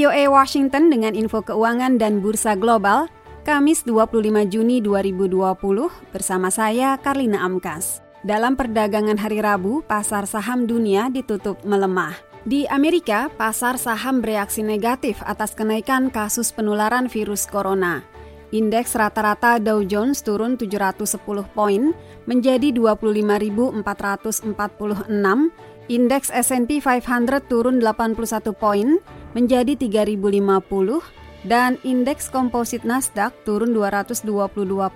VOA Washington dengan info keuangan dan bursa global, Kamis 25 Juni 2020 bersama saya Karlina Amkas. Dalam perdagangan hari Rabu, pasar saham dunia ditutup melemah. Di Amerika, pasar saham bereaksi negatif atas kenaikan kasus penularan virus corona. Indeks rata-rata Dow Jones turun 710 poin menjadi 25.446 Indeks S&P 500 turun 81 poin menjadi 3050 dan indeks komposit Nasdaq turun 222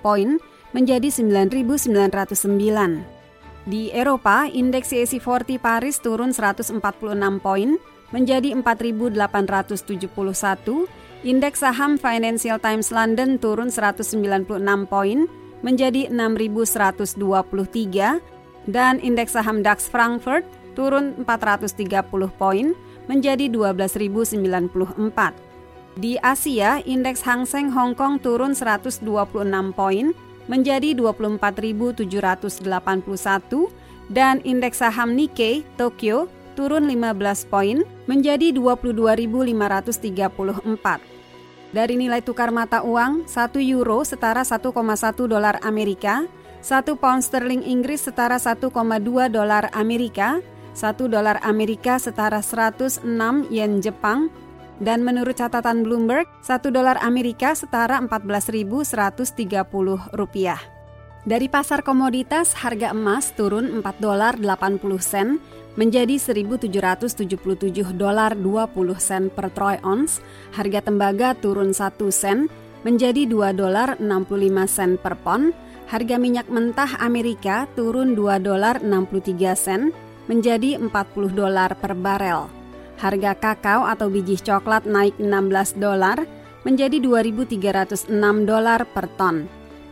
poin menjadi 9909. Di Eropa, indeks CAC 40 Paris turun 146 poin menjadi 4871, indeks saham Financial Times London turun 196 poin menjadi 6123 dan indeks saham DAX Frankfurt turun 430 poin menjadi 12.094. Di Asia, indeks Hang Seng Hong Kong turun 126 poin menjadi 24.781 dan indeks saham Nikkei Tokyo turun 15 poin menjadi 22.534. Dari nilai tukar mata uang, 1 euro setara 1,1 dolar Amerika, 1 pound sterling Inggris setara 1,2 dolar Amerika, 1 dolar Amerika setara 106 yen Jepang, dan menurut catatan Bloomberg, 1 dolar Amerika setara 14.130 rupiah. Dari pasar komoditas, harga emas turun 4 dolar 80 sen menjadi 1.777 dolar 20 sen per troy ounce, harga tembaga turun 1 sen menjadi 2 dolar 65 sen per pon, harga minyak mentah Amerika turun 2 dolar 63 sen menjadi 40 dolar per barel. Harga kakao atau biji coklat naik 16 dolar menjadi 2.306 dolar per ton.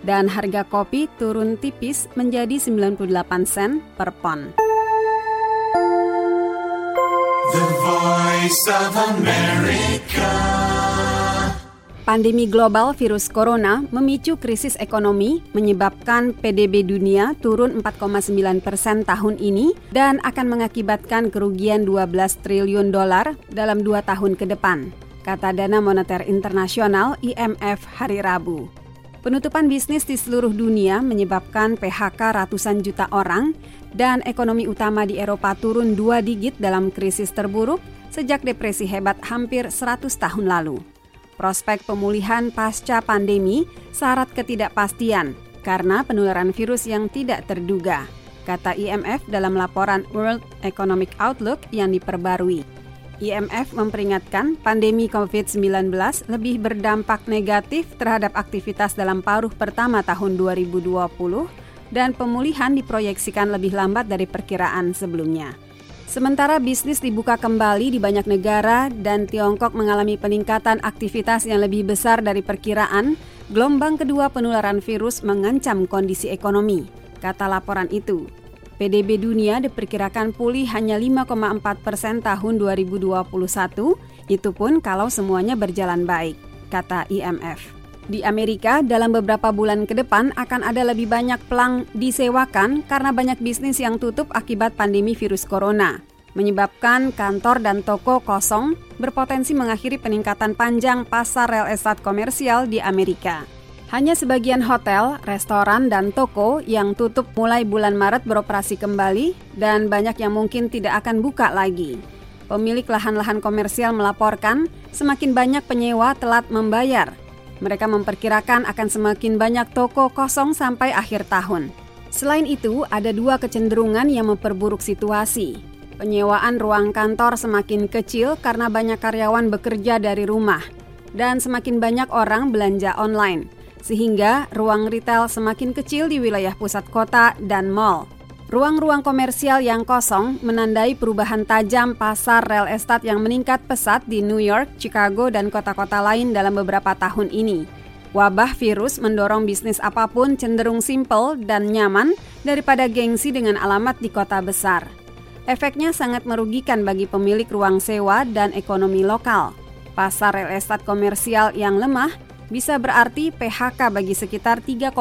Dan harga kopi turun tipis menjadi 98 sen per pon. The Voice of America. Pandemi global virus corona memicu krisis ekonomi, menyebabkan PDB dunia turun 4,9 persen tahun ini dan akan mengakibatkan kerugian 12 triliun dolar dalam dua tahun ke depan, kata Dana Moneter Internasional IMF hari Rabu. Penutupan bisnis di seluruh dunia menyebabkan PHK ratusan juta orang dan ekonomi utama di Eropa turun dua digit dalam krisis terburuk sejak depresi hebat hampir 100 tahun lalu. Prospek pemulihan pasca pandemi syarat ketidakpastian karena penularan virus yang tidak terduga, kata IMF dalam laporan World Economic Outlook yang diperbarui. IMF memperingatkan pandemi COVID-19 lebih berdampak negatif terhadap aktivitas dalam paruh pertama tahun 2020 dan pemulihan diproyeksikan lebih lambat dari perkiraan sebelumnya. Sementara bisnis dibuka kembali di banyak negara dan Tiongkok mengalami peningkatan aktivitas yang lebih besar dari perkiraan, gelombang kedua penularan virus mengancam kondisi ekonomi, kata laporan itu. PDB dunia diperkirakan pulih hanya 5,4 persen tahun 2021, itu pun kalau semuanya berjalan baik, kata IMF. Di Amerika, dalam beberapa bulan ke depan akan ada lebih banyak pelang disewakan karena banyak bisnis yang tutup akibat pandemi virus corona, menyebabkan kantor dan toko kosong berpotensi mengakhiri peningkatan panjang pasar real estate komersial di Amerika. Hanya sebagian hotel, restoran, dan toko yang tutup mulai bulan Maret beroperasi kembali dan banyak yang mungkin tidak akan buka lagi. Pemilik lahan-lahan komersial melaporkan semakin banyak penyewa telat membayar mereka memperkirakan akan semakin banyak toko kosong sampai akhir tahun. Selain itu, ada dua kecenderungan yang memperburuk situasi. Penyewaan ruang kantor semakin kecil karena banyak karyawan bekerja dari rumah, dan semakin banyak orang belanja online, sehingga ruang retail semakin kecil di wilayah pusat kota dan mall. Ruang-ruang komersial yang kosong menandai perubahan tajam pasar real estate yang meningkat pesat di New York, Chicago, dan kota-kota lain dalam beberapa tahun ini. Wabah virus mendorong bisnis apa pun cenderung simpel dan nyaman daripada gengsi dengan alamat di kota besar. Efeknya sangat merugikan bagi pemilik ruang sewa dan ekonomi lokal. Pasar real estate komersial yang lemah bisa berarti PHK bagi sekitar 3,6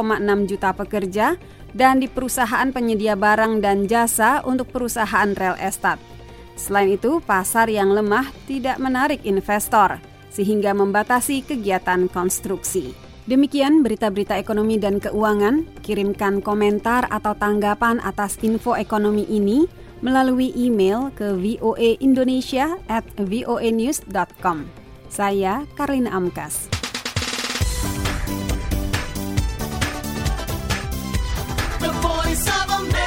juta pekerja dan di perusahaan penyedia barang dan jasa untuk perusahaan real estate. Selain itu, pasar yang lemah tidak menarik investor, sehingga membatasi kegiatan konstruksi. Demikian berita-berita ekonomi dan keuangan. Kirimkan komentar atau tanggapan atas info ekonomi ini melalui email ke voaindonesia at voanews.com. Saya Karina Amkas. The voice of a man.